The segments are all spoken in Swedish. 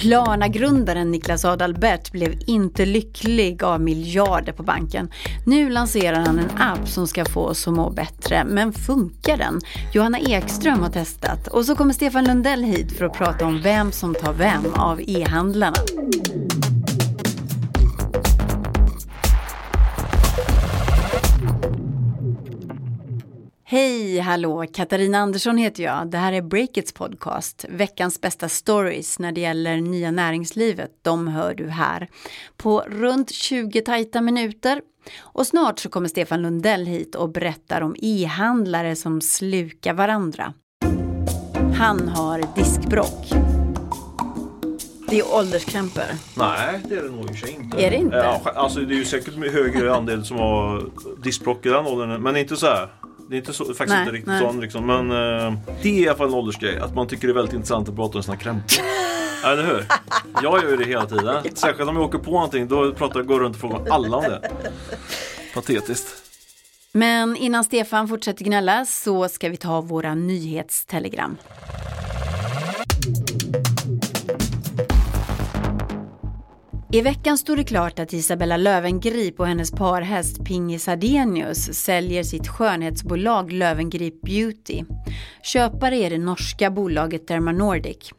Klarna-grundaren Niklas Adalbert blev inte lycklig av miljarder på banken. Nu lanserar han en app som ska få oss att må bättre. Men funkar den? Johanna Ekström har testat. Och så kommer Stefan Lundell hit för att prata om vem som tar vem av e-handlarna. Hej, hallå! Katarina Andersson heter jag. Det här är Breakits podcast. Veckans bästa stories när det gäller nya näringslivet, de hör du här. På runt 20 tajta minuter. Och snart så kommer Stefan Lundell hit och berättar om e-handlare som slukar varandra. Han har diskbrock. Det är ålderskrämpor. Nej, det är det nog i inte. Är det inte? Ja, alltså det är ju säkert högre andel som har diskbråck i den åldern. Men inte så här. Det är inte så, faktiskt Nej, inte riktigt nej. sån liksom. Men eh, det är i alla fall en åldersgrej. Att man tycker det är väldigt intressant att prata om sina krämpor. Eller hur? Jag gör ju det hela tiden. Särskilt om jag åker på någonting. Då pratar jag, går runt och frågar alla om det. Patetiskt. Men innan Stefan fortsätter gnälla så ska vi ta våra nyhetstelegram. I veckan stod det klart att Isabella Löwengrip och hennes parhäst Pingis Hadenius säljer sitt skönhetsbolag Löwengrip Beauty. Köpare är det norska bolaget Derma Nordic.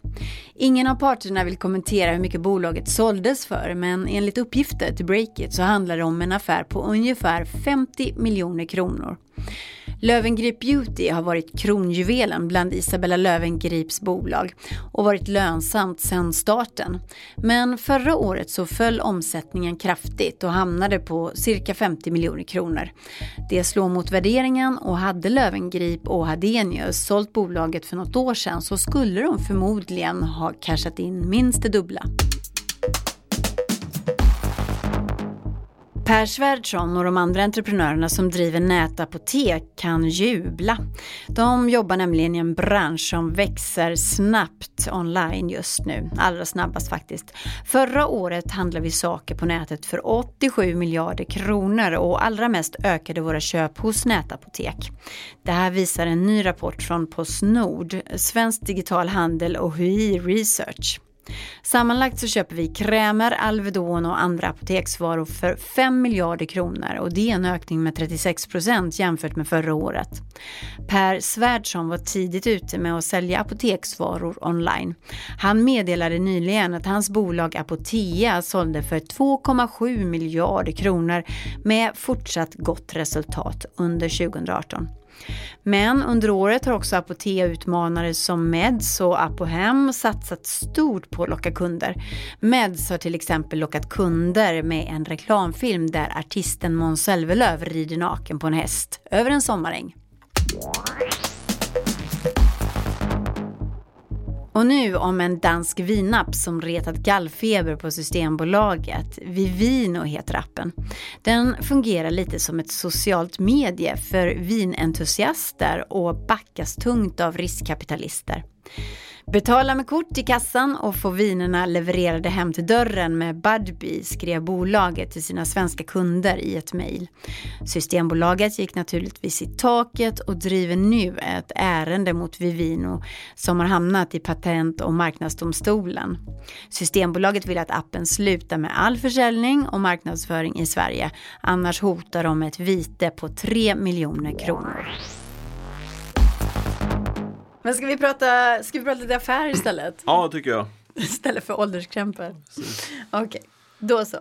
Ingen av parterna vill kommentera hur mycket bolaget såldes för men enligt uppgifter till Breakit så handlar det om en affär på ungefär 50 miljoner kronor. Löwengrip Beauty har varit kronjuvelen bland Isabella Lövengrips bolag och varit lönsamt sedan starten. Men förra året så föll omsättningen kraftigt och hamnade på cirka 50 miljoner kronor. Det slår mot värderingen och hade Löwengrip och Hadenius sålt bolaget för något år sedan så skulle de förmodligen ha cashat in minst det dubbla. Per Svärdson och de andra entreprenörerna som driver nätapotek kan jubla. De jobbar nämligen i en bransch som växer snabbt online just nu, allra snabbast faktiskt. Förra året handlade vi saker på nätet för 87 miljarder kronor och allra mest ökade våra köp hos nätapotek. Det här visar en ny rapport från Postnord, Svensk Digital Handel och HUI Research. Sammanlagt så köper vi krämer, Alvedon och andra apoteksvaror för 5 miljarder kronor och det är en ökning med 36 procent jämfört med förra året. Per Svärdson var tidigt ute med att sälja apoteksvaror online. Han meddelade nyligen att hans bolag Apotea sålde för 2,7 miljarder kronor med fortsatt gott resultat under 2018. Men under året har också Apotea-utmanare som Meds och Apohem satsat stort på att locka kunder. Meds har till exempel lockat kunder med en reklamfilm där artisten Måns Zelmerlöw rider naken på en häst över en sommaräng. Och nu om en dansk vinapp som retat gallfeber på Systembolaget. Vivino heter appen. Den fungerar lite som ett socialt medie för vinentusiaster och backas tungt av riskkapitalister. Betala med kort i kassan och få vinerna levererade hem till dörren med Budbee skrev bolaget till sina svenska kunder i ett mejl. Systembolaget gick naturligtvis i taket och driver nu ett ärende mot Vivino som har hamnat i Patent och marknadsdomstolen. Systembolaget vill att appen slutar med all försäljning och marknadsföring i Sverige. Annars hotar de ett vite på 3 miljoner kronor. Men ska vi prata, ska vi prata lite affärer istället? Ja, det tycker jag. Istället för ålderskrämpor. Okej, då så.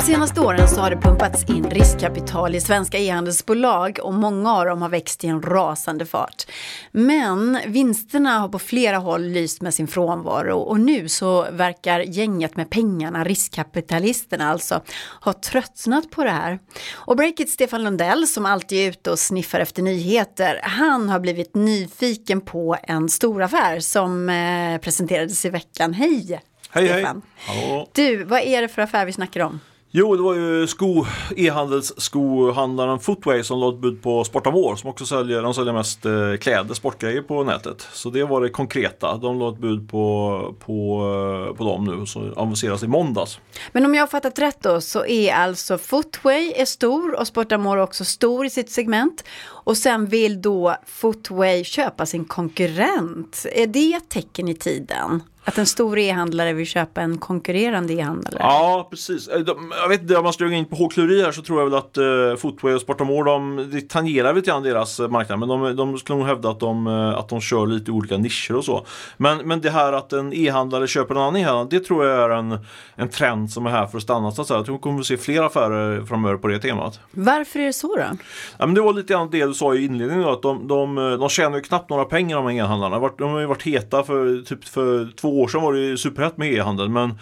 De senaste åren så har det pumpats in riskkapital i svenska e-handelsbolag och många av dem har växt i en rasande fart. Men vinsterna har på flera håll lyst med sin frånvaro och nu så verkar gänget med pengarna, riskkapitalisterna alltså, ha tröttnat på det här. Och Breakit Stefan Lundell som alltid är ute och sniffar efter nyheter, han har blivit nyfiken på en stor affär som eh, presenterades i veckan. Hej! Hej hej. Hallå. Du, vad är det för affär vi snackar om? Jo, det var ju sko, e-handelsskohandlaren Footway som lade bud på Sportamore som också säljer, de säljer mest eh, kläder, sportgrejer på nätet. Så det var det konkreta. De lade ett bud på, på, eh, på dem nu som avanceras i måndags. Men om jag har fattat rätt då så är alltså Footway är stor och Sportamore också stor i sitt segment. Och sen vill då Footway köpa sin konkurrent. Är det ett tecken i tiden? Att en stor e-handlare vill köpa en konkurrerande e-handlare? Ja, precis. Eh, jag vet inte, om man ska gå in på hårklyveri här så tror jag väl att uh, Footway och Sportamore, de, de tangerar lite grann deras marknad. Men de, de skulle nog hävda att de, att de kör lite olika nischer och så. Men, men det här att en e-handlare köper en annan e-handlare, det tror jag är en, en trend som är här för att stanna. Så att säga. Jag tror vi kommer att se fler affärer framöver på det temat. Varför är det så då? Ja, men det var lite grann det du sa i inledningen då, att de, de, de tjänar ju knappt några pengar de här e-handlarna. De har ju varit heta för typ för två år sedan var det ju superhett med e-handel men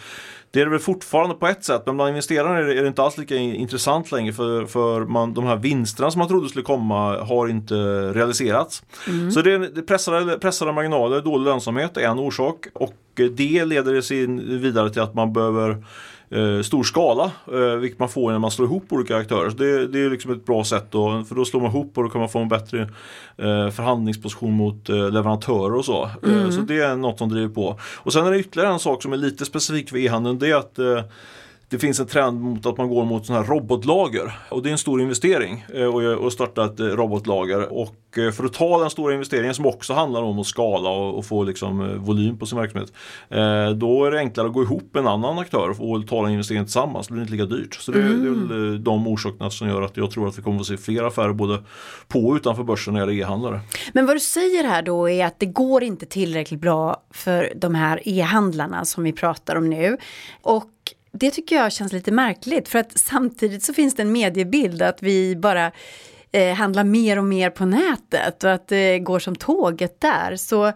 det är det väl fortfarande på ett sätt men bland investerare är det, inte alls lika intressant längre för, för man, de här vinsterna som man trodde skulle komma har inte realiserats. Mm. Så det, är pressade, pressade marginaler, dålig lönsamhet är en orsak och det leder sig vidare till att man behöver eh, stor skala, eh, vilket man får när man slår ihop olika aktörer. Så det, det är liksom ett bra sätt då, för då slår man ihop och då kan man få en bättre eh, förhandlingsposition mot eh, leverantörer och så. Eh, mm. så det är något som driver på. Och sen är det ytterligare en sak som är lite specifik för e-handeln, det är att eh, det finns en trend mot att man går mot sådana här robotlager och det är en stor investering eh, att starta ett robotlager och Eh, för att ta den stora investeringen som också handlar om att skala och, få liksom eh, volym på sin verksamhet. Eh, då är det enklare att gå ihop med en annan aktör och ta den investeringen tillsammans. Det blir inte lika dyrt. Så det, mm. det är eh, de orsakerna som gör att jag tror att vi kommer att se fler affärer både på och utanför börsen när det gäller e-handlare. Men vad du säger här då är att det går inte tillräckligt bra för de här e-handlarna som vi pratar om nu. Och det tycker jag känns lite märkligt för att samtidigt så finns det en mediebild att vi bara eh, handlar mer och mer på nätet och att det går som tåget där. Så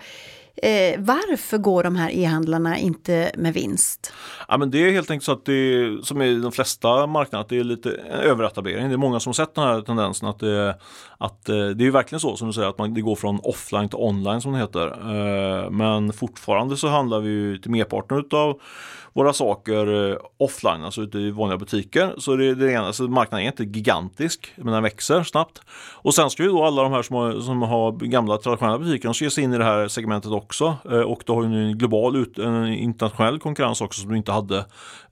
eh, varför går de här e-handlarna inte med vinst? Ja, men det är helt enkelt så att det är som i de flesta marknader, att det är lite överetablering. Det är många som har sett den här tendensen att det, att eh, det är verkligen så som du säger att man, det går från offline till online som det heter. Eh, men fortfarande så handlar vi ju till merparten utav våra saker eh, offline, alltså ute i vanliga butiker. Så det, det ena, alltså marknaden är inte gigantisk, men den växer snabbt. Och sen ska ju då alla de här som har, som har gamla traditionella butiker, de ska ge sig in i det här segmentet också. Eh, och då har ju en global, ut, en internationell konkurrens också som du inte hade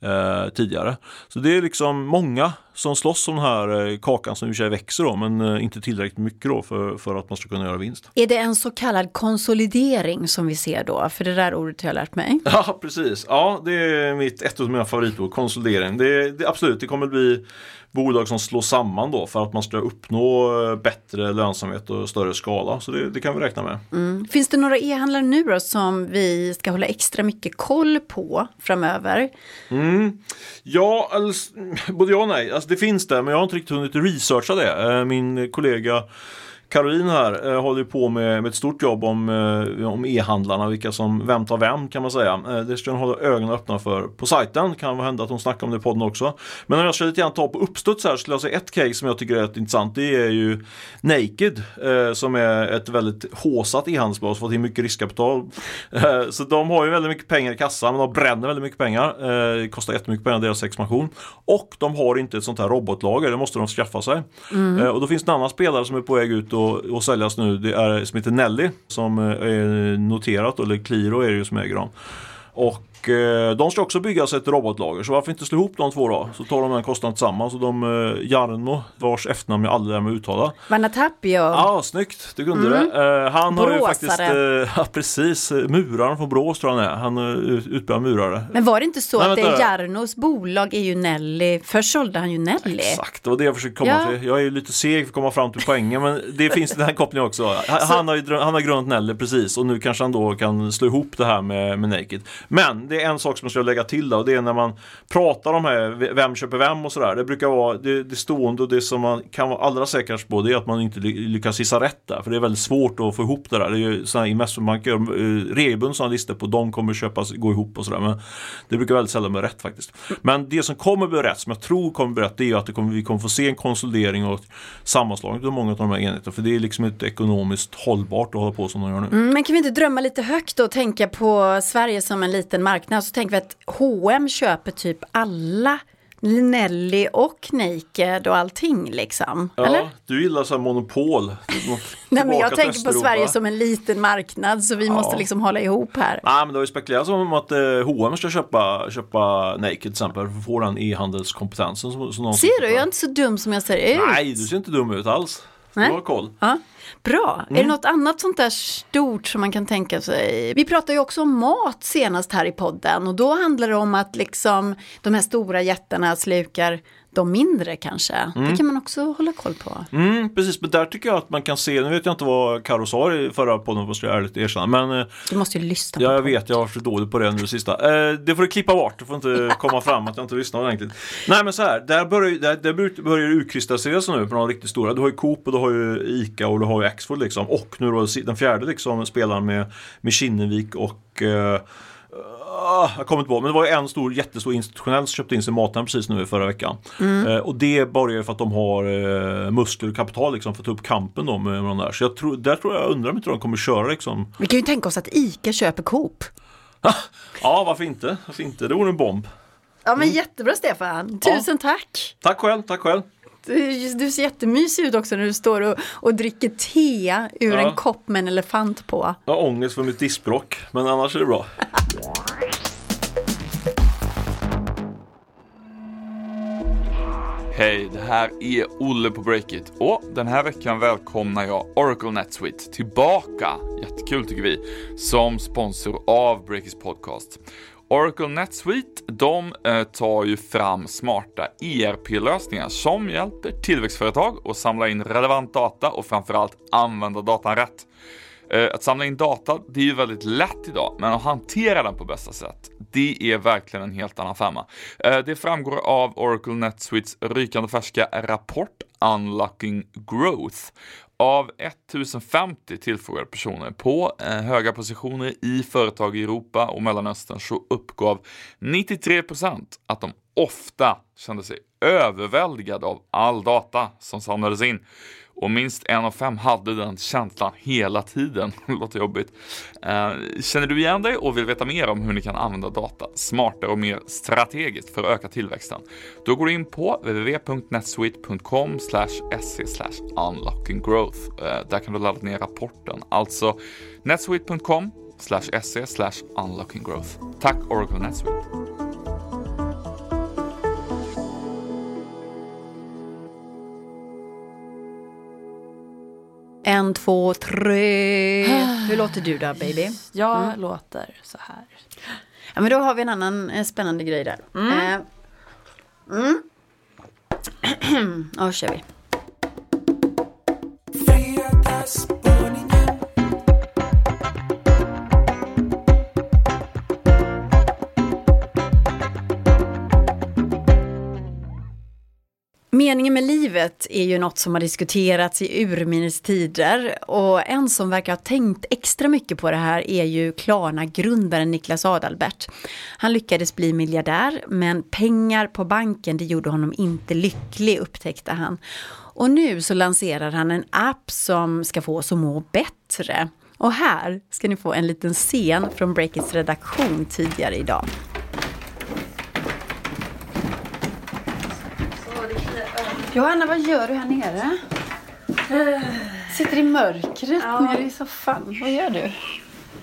eh, tidigare. Så det är liksom många som slåss om den här eh, kakan som i och för sig växer då, men eh, inte tillräckligt mycket då för, för att man ska kunna göra vinst. Är det en så kallad konsolidering som vi ser då? För det där ordet har jag lärt mig. Ja, precis. Ja, det är mitt, ett av mina favoritord, konsolidering. Det, det, absolut, det kommer bli bolag som slås samman då för att man ska uppnå eh, bättre lönsamhet och större skala. Så det, det kan vi räkna med. Mm. Finns det några e-handlare nu då som vi ska hålla extra mycket koll på framöver? Mm. Ja, alltså, både ja och nej. Alltså, det finns det, men jag har inte riktigt hunnit researcha det. Eh, min kollega Caroline här eh, håller på med, med ett stort jobb om, eh, om e-handlarna, vilka som vem tar vem kan man säga. Eh, det ska hon hålla ögonen öppna för på sajten. Kan hända att hon snackar om det i podden också. Men om jag ska lite grann ta på uppstuds här skulle jag säga ett case som jag tycker är rätt intressant. Det är ju Naked eh, som är ett väldigt håsat e-handelsbolag som fått in mycket riskkapital. Eh, så de har ju väldigt mycket pengar i kassan men de bränner väldigt mycket pengar. Eh, det kostar jättemycket pengar deras expansion. Och de har inte ett sånt här robotlager, det måste de skaffa sig. Mm. och då finns det en annan spelare som är på väg ut och och, och säljas nu. Det är som heter Nelly som eh, är noterat, eller Qliro är det ju som äger dem. Och de ska också byggas ett robotlager så varför inte slå ihop de två då? Så tar de den kostnaden tillsammans och de eh, Jarno vars efternamn jag aldrig lär mig uttala. Vanatapio. Ja, snyggt, du kunde mm. det. Eh, han Bråsare. har ju faktiskt, eh, ja precis, muraren från Brås tror jag han är. Han är utbildad murare. Men var det inte så Nej, att det Jarnos bolag är ju Nelly, först sålde han ju Nelly. Exakt, det var det jag försökte komma ja. till. Jag är ju lite seg för att komma fram till poängen men det finns den här kopplingen också. Han, så... har ju han har grundat Nelly precis och nu kanske han då kan slå ihop det här med, med Naked. Men det är en sak som jag skulle lägga till där och det är när man pratar om här, vem köper vem och sådär. Det brukar vara det, det stående och det som man kan vara allra säkrast på det är att man inte lyckas gissa rätt där. För det är väldigt svårt att få ihop det där. Det är ju sådana investmentbanker, eh, regelbundet sådana listor på de kommer köpas, gå ihop och sådär. Men det brukar väldigt sällan bli rätt faktiskt. Men det som kommer bli rätt, som jag tror kommer bli rätt, det är att det kommer, vi kommer få se en konsolidering och sammanslagning av många av de här enheterna. För det är liksom inte ekonomiskt hållbart att hålla på som de gör nu. Mm, men kan vi inte drömma lite högt och tänka på Sverige som en liten marknad? Så tänker vi att H&M köper typ alla Nelly och Naked och allting liksom. Ja, Eller? du gillar så här monopol. Nej, men jag tänker på. Sverige som en liten marknad så vi måste liksom hålla ihop här. Nej men det har ju spekulerats om att eh, H&M ska köpa, köpa Naked till exempel för att få den e-handelskompetensen som, som Ser du, jag är inte så dum som jag ser ut. Nej, du ser inte dum ut alls. Nej. Du har koll. Ja, bra. Är det Mm. något annat sånt där stort som man kan tänka sig? Vi pratade ju också om mat senast här i podden och då handlar det om att liksom de här stora jättarna slukar de mindre kanske. Det kan man också hålla koll på. Mm, precis, men där tycker jag att man kan se, nu vet jag inte vad Karo sa i förra podden, måste jag ärligt erkänna, men eh, Du måste ju lyssna Ja, på jag vet, jag har varit dålig på det nu sista. Eh, det får du klippa bort, det får inte komma fram att jag inte lyssnar ordentligt. Nej men så här, där börjar, där, där bör- börjar det utkristallisera sig nu på de riktigt stora. Du har ju Coop och du har ju Ica och du har ju Axfood liksom. Och nu då den fjärde liksom spelaren med, med Kinnevik och eh, ah, jag kommer inte på, men det var en stor, jättestor institutionell som köpte in sig Mathem precis nu i förra veckan. Eh, och det borgar ju för att de har eh, muskler och kapital liksom för att ta upp kampen då med, med de där. Så jag tror, där tror jag, undrar om inte de kommer köra liksom Vi kan ju tänka oss att ICA köper Coop. Ja, varför inte? Varför inte? Det vore en bomb. Ja men jättebra Stefan, tusen tack! Tack själv, tack själv. Du, du ser jättemysig ut också när du står och, och dricker te ur Ja. en kopp med en elefant på. Jag har ångest för mitt diskbråck, men annars är det bra. Hej, det här är Olle på Breakit och den här veckan välkomnar jag Oracle NetSuite tillbaka, jättekul tycker vi, som sponsor av Breakits podcast. Oracle NetSuite, de eh, tar ju fram smarta ERP-lösningar som hjälper tillväxtföretag att samla in relevant data och framförallt använda datan rätt. Eh, att samla in data, det är ju väldigt lätt idag, men att hantera den på bästa sätt, det är verkligen en helt annan femma. Eh, det framgår av Oracle NetSuites rykande färska rapport Unlocking Growth. Av 1050 tillfrågade personer på eh, höga positioner i företag i Europa och Mellanöstern så uppgav 93% att de ofta kände sig överväldigade av all data som samlades in. Och minst en av fem hade den känslan hela tiden. Det låter jobbigt. Eh, känner du igen dig och vill veta mer om hur ni kan använda data smartare och mer strategiskt för att öka tillväxten? Då går du in på www.netsuite.com se unlockinggrowth. growth. där kan du ladda ner rapporten. Alltså netsuite.com se unlockinggrowth. Tack Oracle NetSuite. En, två, tre. Hur låter du då baby? Jag låter så här. Ja men då har vi en annan eh, spännande grej där. Eh, Mm. Ja, kör vi. Meningen med livet är ju något som har diskuterats i urminnes tider och en som verkar ha tänkt extra mycket på det här är ju Klarna-grundaren Niklas Adalbert. Han lyckades bli miljardär men pengar på banken det gjorde honom inte lycklig upptäckte han. Och nu så lanserar han en app som ska få oss att må bättre. Och här ska ni få en liten scen från Breakits redaktion tidigare idag. Johanna, vad gör du här nere? Sitter i mörkret nere i soffan. Vad gör du?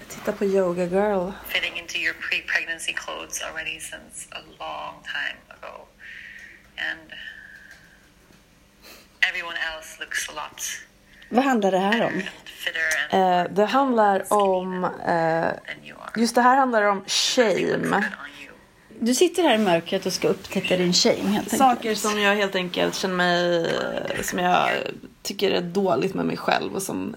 Titta på Yoga Girl. fitting into your pre-pregnancy clothes already since a long time ago. And everyone else looks a lot Vad handlar det här om? Eh, det handlar om... Eh, just det här handlar om shame. Du sitter här i mörkret och ska upptäcka din shame helt enkelt. Saker som jag helt enkelt känner mig... Som jag tycker är dåligt med mig själv och som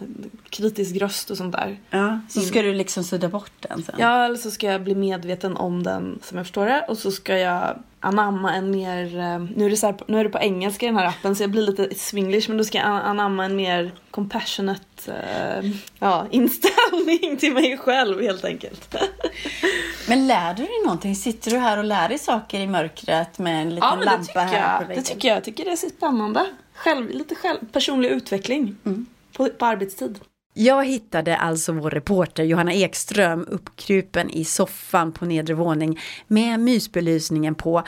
kritisk röst och sånt där. Ja, så ska du liksom sudda bort den sen. Ja, eller så ska jag bli medveten om den som jag förstår det. Och så ska jag anamma en mer... eh, Nu är det, så här, nu är det på engelska i den här appen så jag blir lite swinglish. Men då ska jag an- anamma en mer compassionate eh, ja, inställning till mig själv helt enkelt. Men lär du dig någonting? Sitter du här och lär dig saker i mörkret med en liten Ja, men det lampa tycker, här på jag, väggen? det tycker jag. Jag tycker det är så spännande. Själv, lite själv, personlig utveckling på, på arbetstid. Jag hittade alltså vår reporter Johanna Ekström uppkrupen i soffan på nedre våning med mysbelysningen på.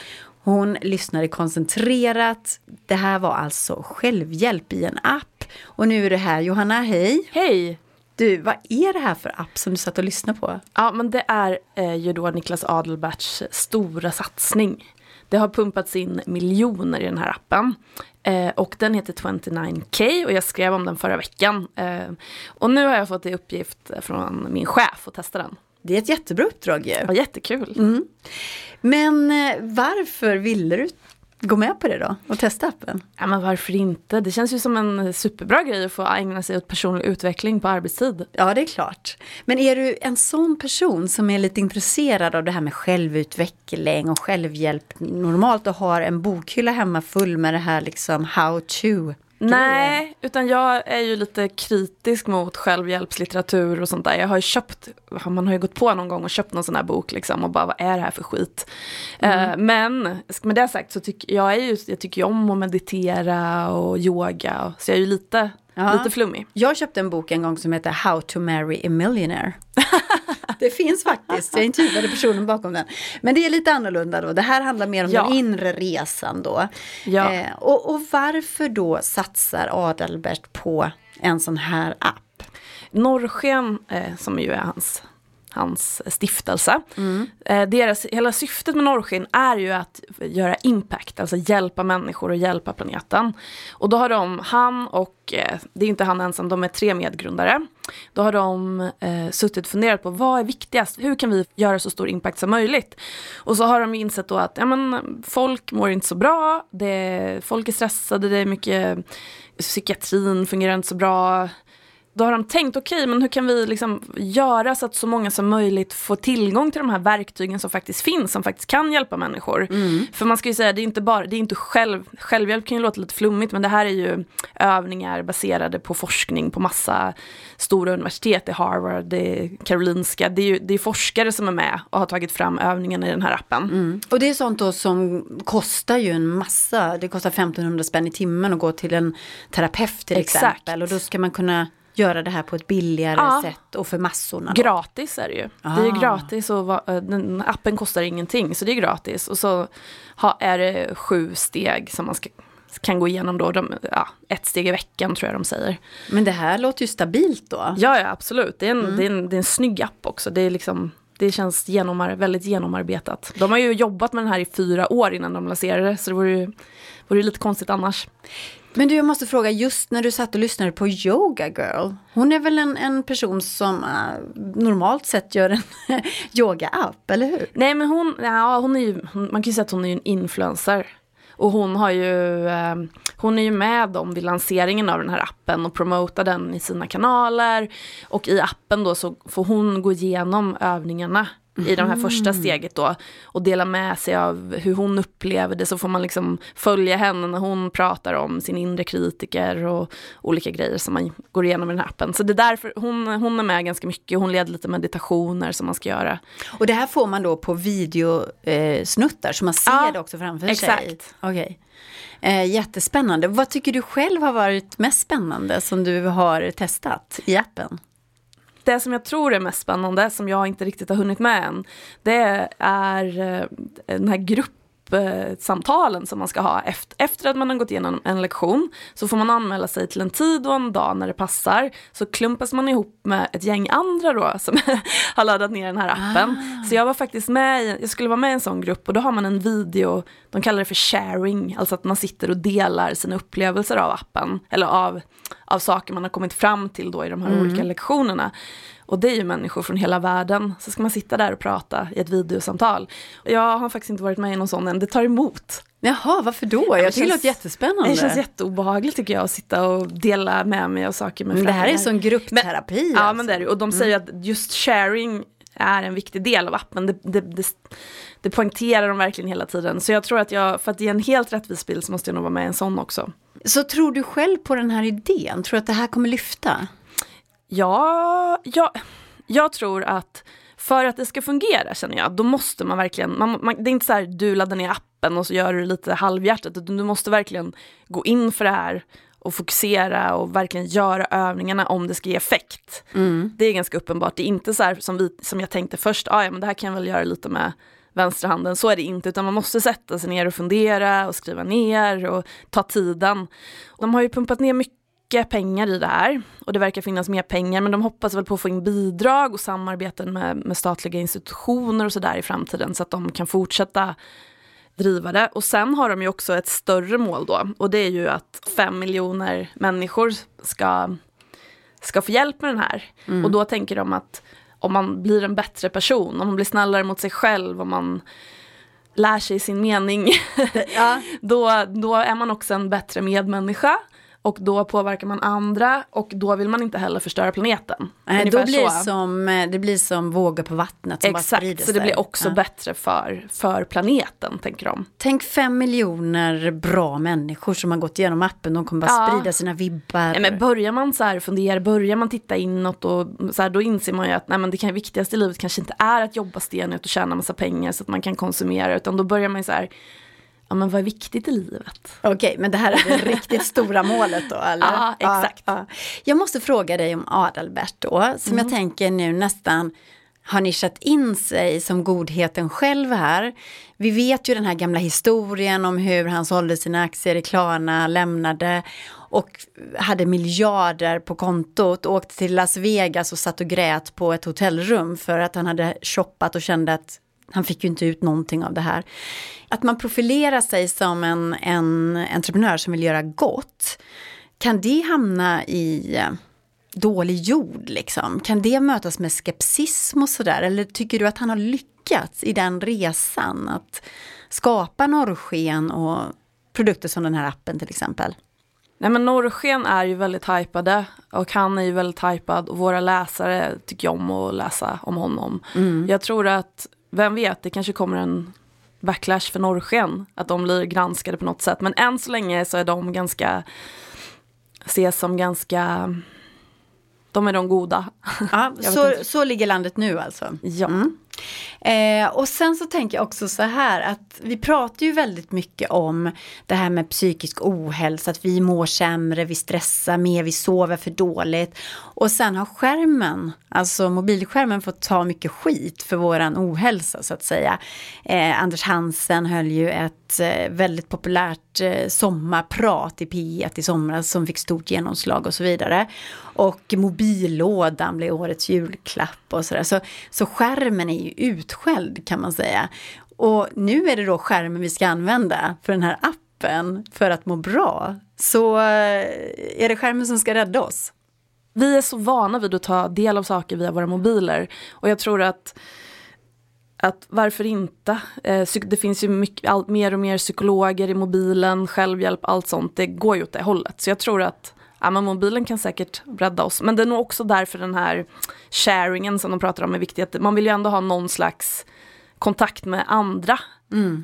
Hon lyssnade koncentrerat. Det här var alltså självhjälp i en app. Och nu är det här. Johanna, hej! Hej! Du, vad är det här för app som du satt och lyssnade på? Ja, men det är eh, ju då Niklas Adelberts stora satsning. Det har pumpats in miljoner i den här appen. Eh, och den heter 29K och jag skrev om den förra veckan. Eh, och nu har jag fått i uppgift från min chef att testa den. Det är ett jättebra uppdrag ju. Ja, jättekul. Mm. Men eh, varför ville du gå med på det då och testa appen? Ja, men varför inte? Det känns ju som en superbra grej att få ägna sig åt personlig utveckling på arbetstid. Ja, det är klart. Men är du en sån person som är lite intresserad av det här med självutveckling och självhjälp normalt och har en bokhylla hemma full med det här liksom how to? Nej, utan jag är ju lite kritisk mot självhjälpslitteratur och sånt där. Jag har ju köpt, man har ju gått på någon gång och köpt någon sån här bok liksom och bara vad är det här för skit? Mm. Uh, men med det sagt så tycker jag, är ju, jag tycker ju om att meditera och yoga, så jag är ju lite, lite flummig. Jag köpte en bok en gång som heter How to marry a millionaire. det finns faktiskt, jag intervjuade personen bakom den. Men det är lite annorlunda då, det här handlar mer om ja. den inre resan då. Ja. Eh, och, och varför då satsar Adalbert på en sån här app? Norrsken, eh, som ju är hans hans stiftelse. Mm. Eh, deras, hela syftet med Norrsken är ju att göra impact, alltså hjälpa människor och hjälpa planeten. Och då har de, han och, eh, det är inte han ensam, de är tre medgrundare. Då har de eh, suttit och funderat på vad är viktigast, hur kan vi göra så stor impact som möjligt? Och så har de insett då att ja, men, folk mår inte så bra, det, folk är stressade, det är mycket, psykiatrin fungerar inte så bra, då har de tänkt, okej okay, men hur kan vi liksom göra så att så många som möjligt får tillgång till de här verktygen som faktiskt finns, som faktiskt kan hjälpa människor. Mm. För man ska ju säga, det är inte bara, det är inte själv, självhjälp kan ju låta lite flummigt, men det här är ju övningar baserade på forskning på massa stora universitet, det är Harvard, det är Karolinska, det är ju det är forskare som är med och har tagit fram övningarna i den här appen. Mm. Och det är sånt då som kostar ju en massa, det kostar 1500 spänn i timmen att gå till en terapeut till Exakt. exempel, och då ska man kunna göra det här på ett billigare ja. sätt och för massorna? Då? Gratis är det ju. Ah. Det är ju ah. gratis och eh, den, appen kostar ingenting så det är gratis. Och så är det sju steg som man ska, kan gå igenom då. De, ja, ett steg i veckan tror jag de säger. Men det här låter ju stabilt då? Ja, ja absolut. Det är en, mm. det är en, det är en snygg app också. Det är liksom det känns genomar väldigt genomarbetat. De har ju jobbat med den här i fyra år innan de lanserade så det vore ju vore lite konstigt annars. Men du, jag måste fråga, just när du satt och lyssnade på Yoga Girl, hon är väl en, en person som äh, normalt sett gör en yoga-app, eller hur? Nej, men hon, ja, hon är ju, man kan ju säga att hon är en influencer. Och hon har ju, eh, hon är ju med dem vid lanseringen av den här appen och promotar den i sina kanaler. Och i appen då så får hon gå igenom övningarna i det här första mm. steget då och dela med sig av hur hon upplever det så får man liksom följa henne när hon pratar om sin inre kritiker och olika grejer som man går igenom i den här appen. Så det är därför hon, hon är med ganska mycket, hon leder lite meditationer som man ska göra. Och det här får man då på videosnuttar eh, så man ser ja, det också framför exakt. sig? Exakt. Okay. Eh, jättespännande. Vad tycker du själv har varit mest spännande som du har testat i appen? Det som jag tror är mest spännande, som jag inte riktigt har hunnit med än, det är eh, den här gruppen samtalen som man ska ha efter, efter att man har gått igenom en lektion så får man anmäla sig till en tid och en dag när det passar. Så klumpas man ihop med ett gäng andra då som har laddat ner den här appen. Ah. Så jag var faktiskt med, jag skulle vara med i en sån grupp och då har man en video, de kallar det för sharing, alltså att man sitter och delar sina upplevelser av appen, eller av, av saker man har kommit fram till då i de här mm. olika lektionerna. Och det är ju människor från hela världen. Så ska man sitta där och prata i ett videosamtal. Jag har faktiskt inte varit med i någon sån än, det tar emot. Jaha, varför då? Jag tycker det låter jättespännande. Det känns jätteobehagligt tycker jag att sitta och dela med mig av saker med Men det här är som gruppterapi. Men, alltså. Ja, men det är det. Och de säger mm. att just sharing är en viktig del av appen. Det, det, det, det poängterar de verkligen hela tiden. Så jag tror att jag, för att ge en helt rättvis bild så måste jag nog vara med i en sån också. Så tror du själv på den här idén? Tror du att det här kommer lyfta? Ja, ja, jag tror att för att det ska fungera känner jag, då måste man verkligen, man, man, det är inte så här du laddar ner appen och så gör du lite halvhjärtat, utan du måste verkligen gå in för det här och fokusera och verkligen göra övningarna om det ska ge effekt. Mm. Det är ganska uppenbart, det är inte så här som, vi, som jag tänkte först, ah, ja men det här kan jag väl göra lite med vänsterhanden. Så är det inte, utan man måste sätta sig ner och fundera och skriva ner och ta tiden. De har ju pumpat ner mycket pengar i det här och det verkar finnas mer pengar men de hoppas väl på att få in bidrag och samarbeten med, med statliga institutioner och sådär i framtiden så att de kan fortsätta driva det. Och sen har de ju också ett större mål då och det är ju att fem miljoner människor ska, ska få hjälp med den här. Och då tänker de att om man blir en bättre person, om man blir snällare mot sig själv, om man lär sig sin mening, Ja. då, då är man också en bättre medmänniska. Och då påverkar man andra och då vill man inte heller förstöra planeten. Nej, då blir så. som, eh, det blir som vågor på vattnet som bara sprider Exakt, så det sig. blir också Ja. bättre för, för planeten, tänker de. Tänk fem miljoner bra människor som har gått igenom appen. De kommer bara Ja. sprida sina vibbar. Nej, men börjar man så här fundera, börjar man titta inåt och så här, då inser man ju att nej, men det kan, viktigaste i livet kanske inte är att jobba stenhårt och tjäna massa pengar så att man kan konsumera, utan då börjar man ju så här, ja men vad är viktigt i livet? Okej, men det här är det riktigt stora målet då, eller? Ja, exakt. Ja, ja. Jag måste fråga dig om Adalbert då, som Mm. jag tänker nu nästan har nischat in sig som godheten själv här. Vi vet ju den här gamla historien om hur han sålde sina aktier i Klarna, lämnade och hade miljarder på kontot, åkte till Las Vegas och satt och grät på ett hotellrum för att han hade shoppat och kände att han fick ju inte ut någonting av det här. Att man profilerar sig som en, en entreprenör som vill göra gott, kan det hamna i eh, dålig jord liksom? Kan det mötas med skepsism och sådär? Eller tycker du att han har lyckats i den resan att skapa norrsken och produkter som den här appen till exempel? Nej men Norrsken är ju väldigt hypade och han är ju väldigt hypad och våra läsare tycker om att läsa om honom. Jag tror att, vem vet, det kanske kommer en backlash för Norrsken, att de blir granskade på något sätt. Men än så länge så är de ganska, ses som ganska, de är de goda. Ja, så, inte. så ligger landet nu alltså? Ja. Eh, och sen så tänker jag också så här att vi pratar ju väldigt mycket om det här med psykisk ohälsa, att vi mår sämre, vi stressar mer, vi sover för dåligt. Och sen har skärmen, alltså mobilskärmen fått ta mycket skit för våran ohälsa så att säga. Eh, Anders Hansen höll ju ett eh, väldigt populärt eh, sommarprat i P1 i somras som fick stort genomslag och så vidare. Och mobillådan blev årets julklapp och sådär. Så, så skärmen är ju utskälld kan man säga. Och nu är det då skärmen vi ska använda för den här appen för att må bra. Så eh, är det skärmen som ska rädda oss? Vi är så vana vid att ta del av saker via våra mobiler och jag tror att att varför inte? Eh, det finns ju mycket, allt, mer och mer psykologer i mobilen, självhjälp, allt sånt. Det går ju åt det hållet. Så jag tror att ja, men mobilen kan säkert rädda oss. Men det är nog också därför den här sharingen som de pratar om är viktig. Att man vill ju ändå ha någon slags kontakt med andra.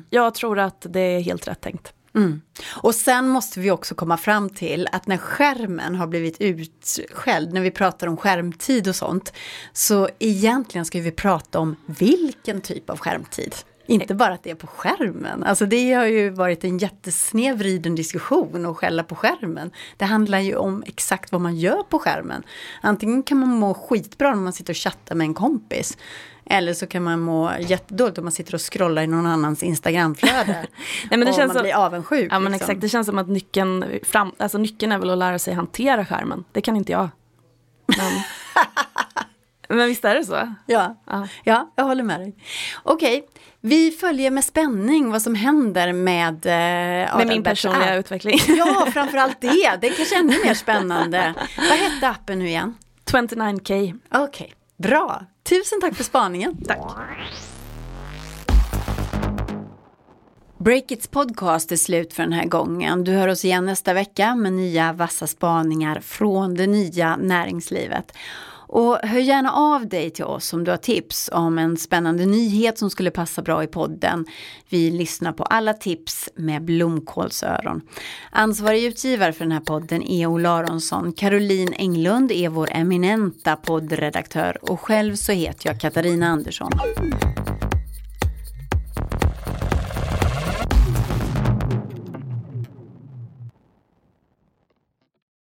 Jag tror att det är helt rätt tänkt. Mm. Och sen måste vi också komma fram till att när skärmen har blivit utskälld, när vi pratar om skärmtid och sånt, så egentligen ska vi prata om vilken typ av skärmtid. Inte bara att det är på skärmen. Alltså det har ju varit en jättesnedvriden diskussion att skälla på skärmen. Det handlar ju om exakt vad man gör på skärmen. Antingen kan man må skitbra när man sitter och chattar med en kompis. Eller så kan man må jättedåligt om man sitter och scrollar i någon annans Instagramflöde. Nej, men det och känns man som- blir avundsjuk. Ja men liksom. exakt, det känns som att nyckeln, fram, alltså nyckeln är väl att lära sig hantera skärmen. Det kan inte jag. Men, men visst är det så? Ja, Ja. ja jag håller med dig. Okej, vi följer med spänning vad som händer med eh, Med min personliga app. utveckling. Ja, framförallt det. Det är kanske ännu mer spännande. Vad hette appen nu igen? 29k. Okej, bra. Tusen tack för spaningen. Tack. Breakits podcast är slut för den här gången. Du hör oss igen nästa vecka med nya vassa spaningar från det nya näringslivet. Och hör gärna av dig till oss om du har tips om en spännande nyhet som skulle passa bra i podden. Vi lyssnar på alla tips med blomkålsöron. Ansvarig utgivare för den här podden är Ola Aronsson. Caroline Englund är vår eminenta poddredaktör och själv så heter jag Katarina Andersson.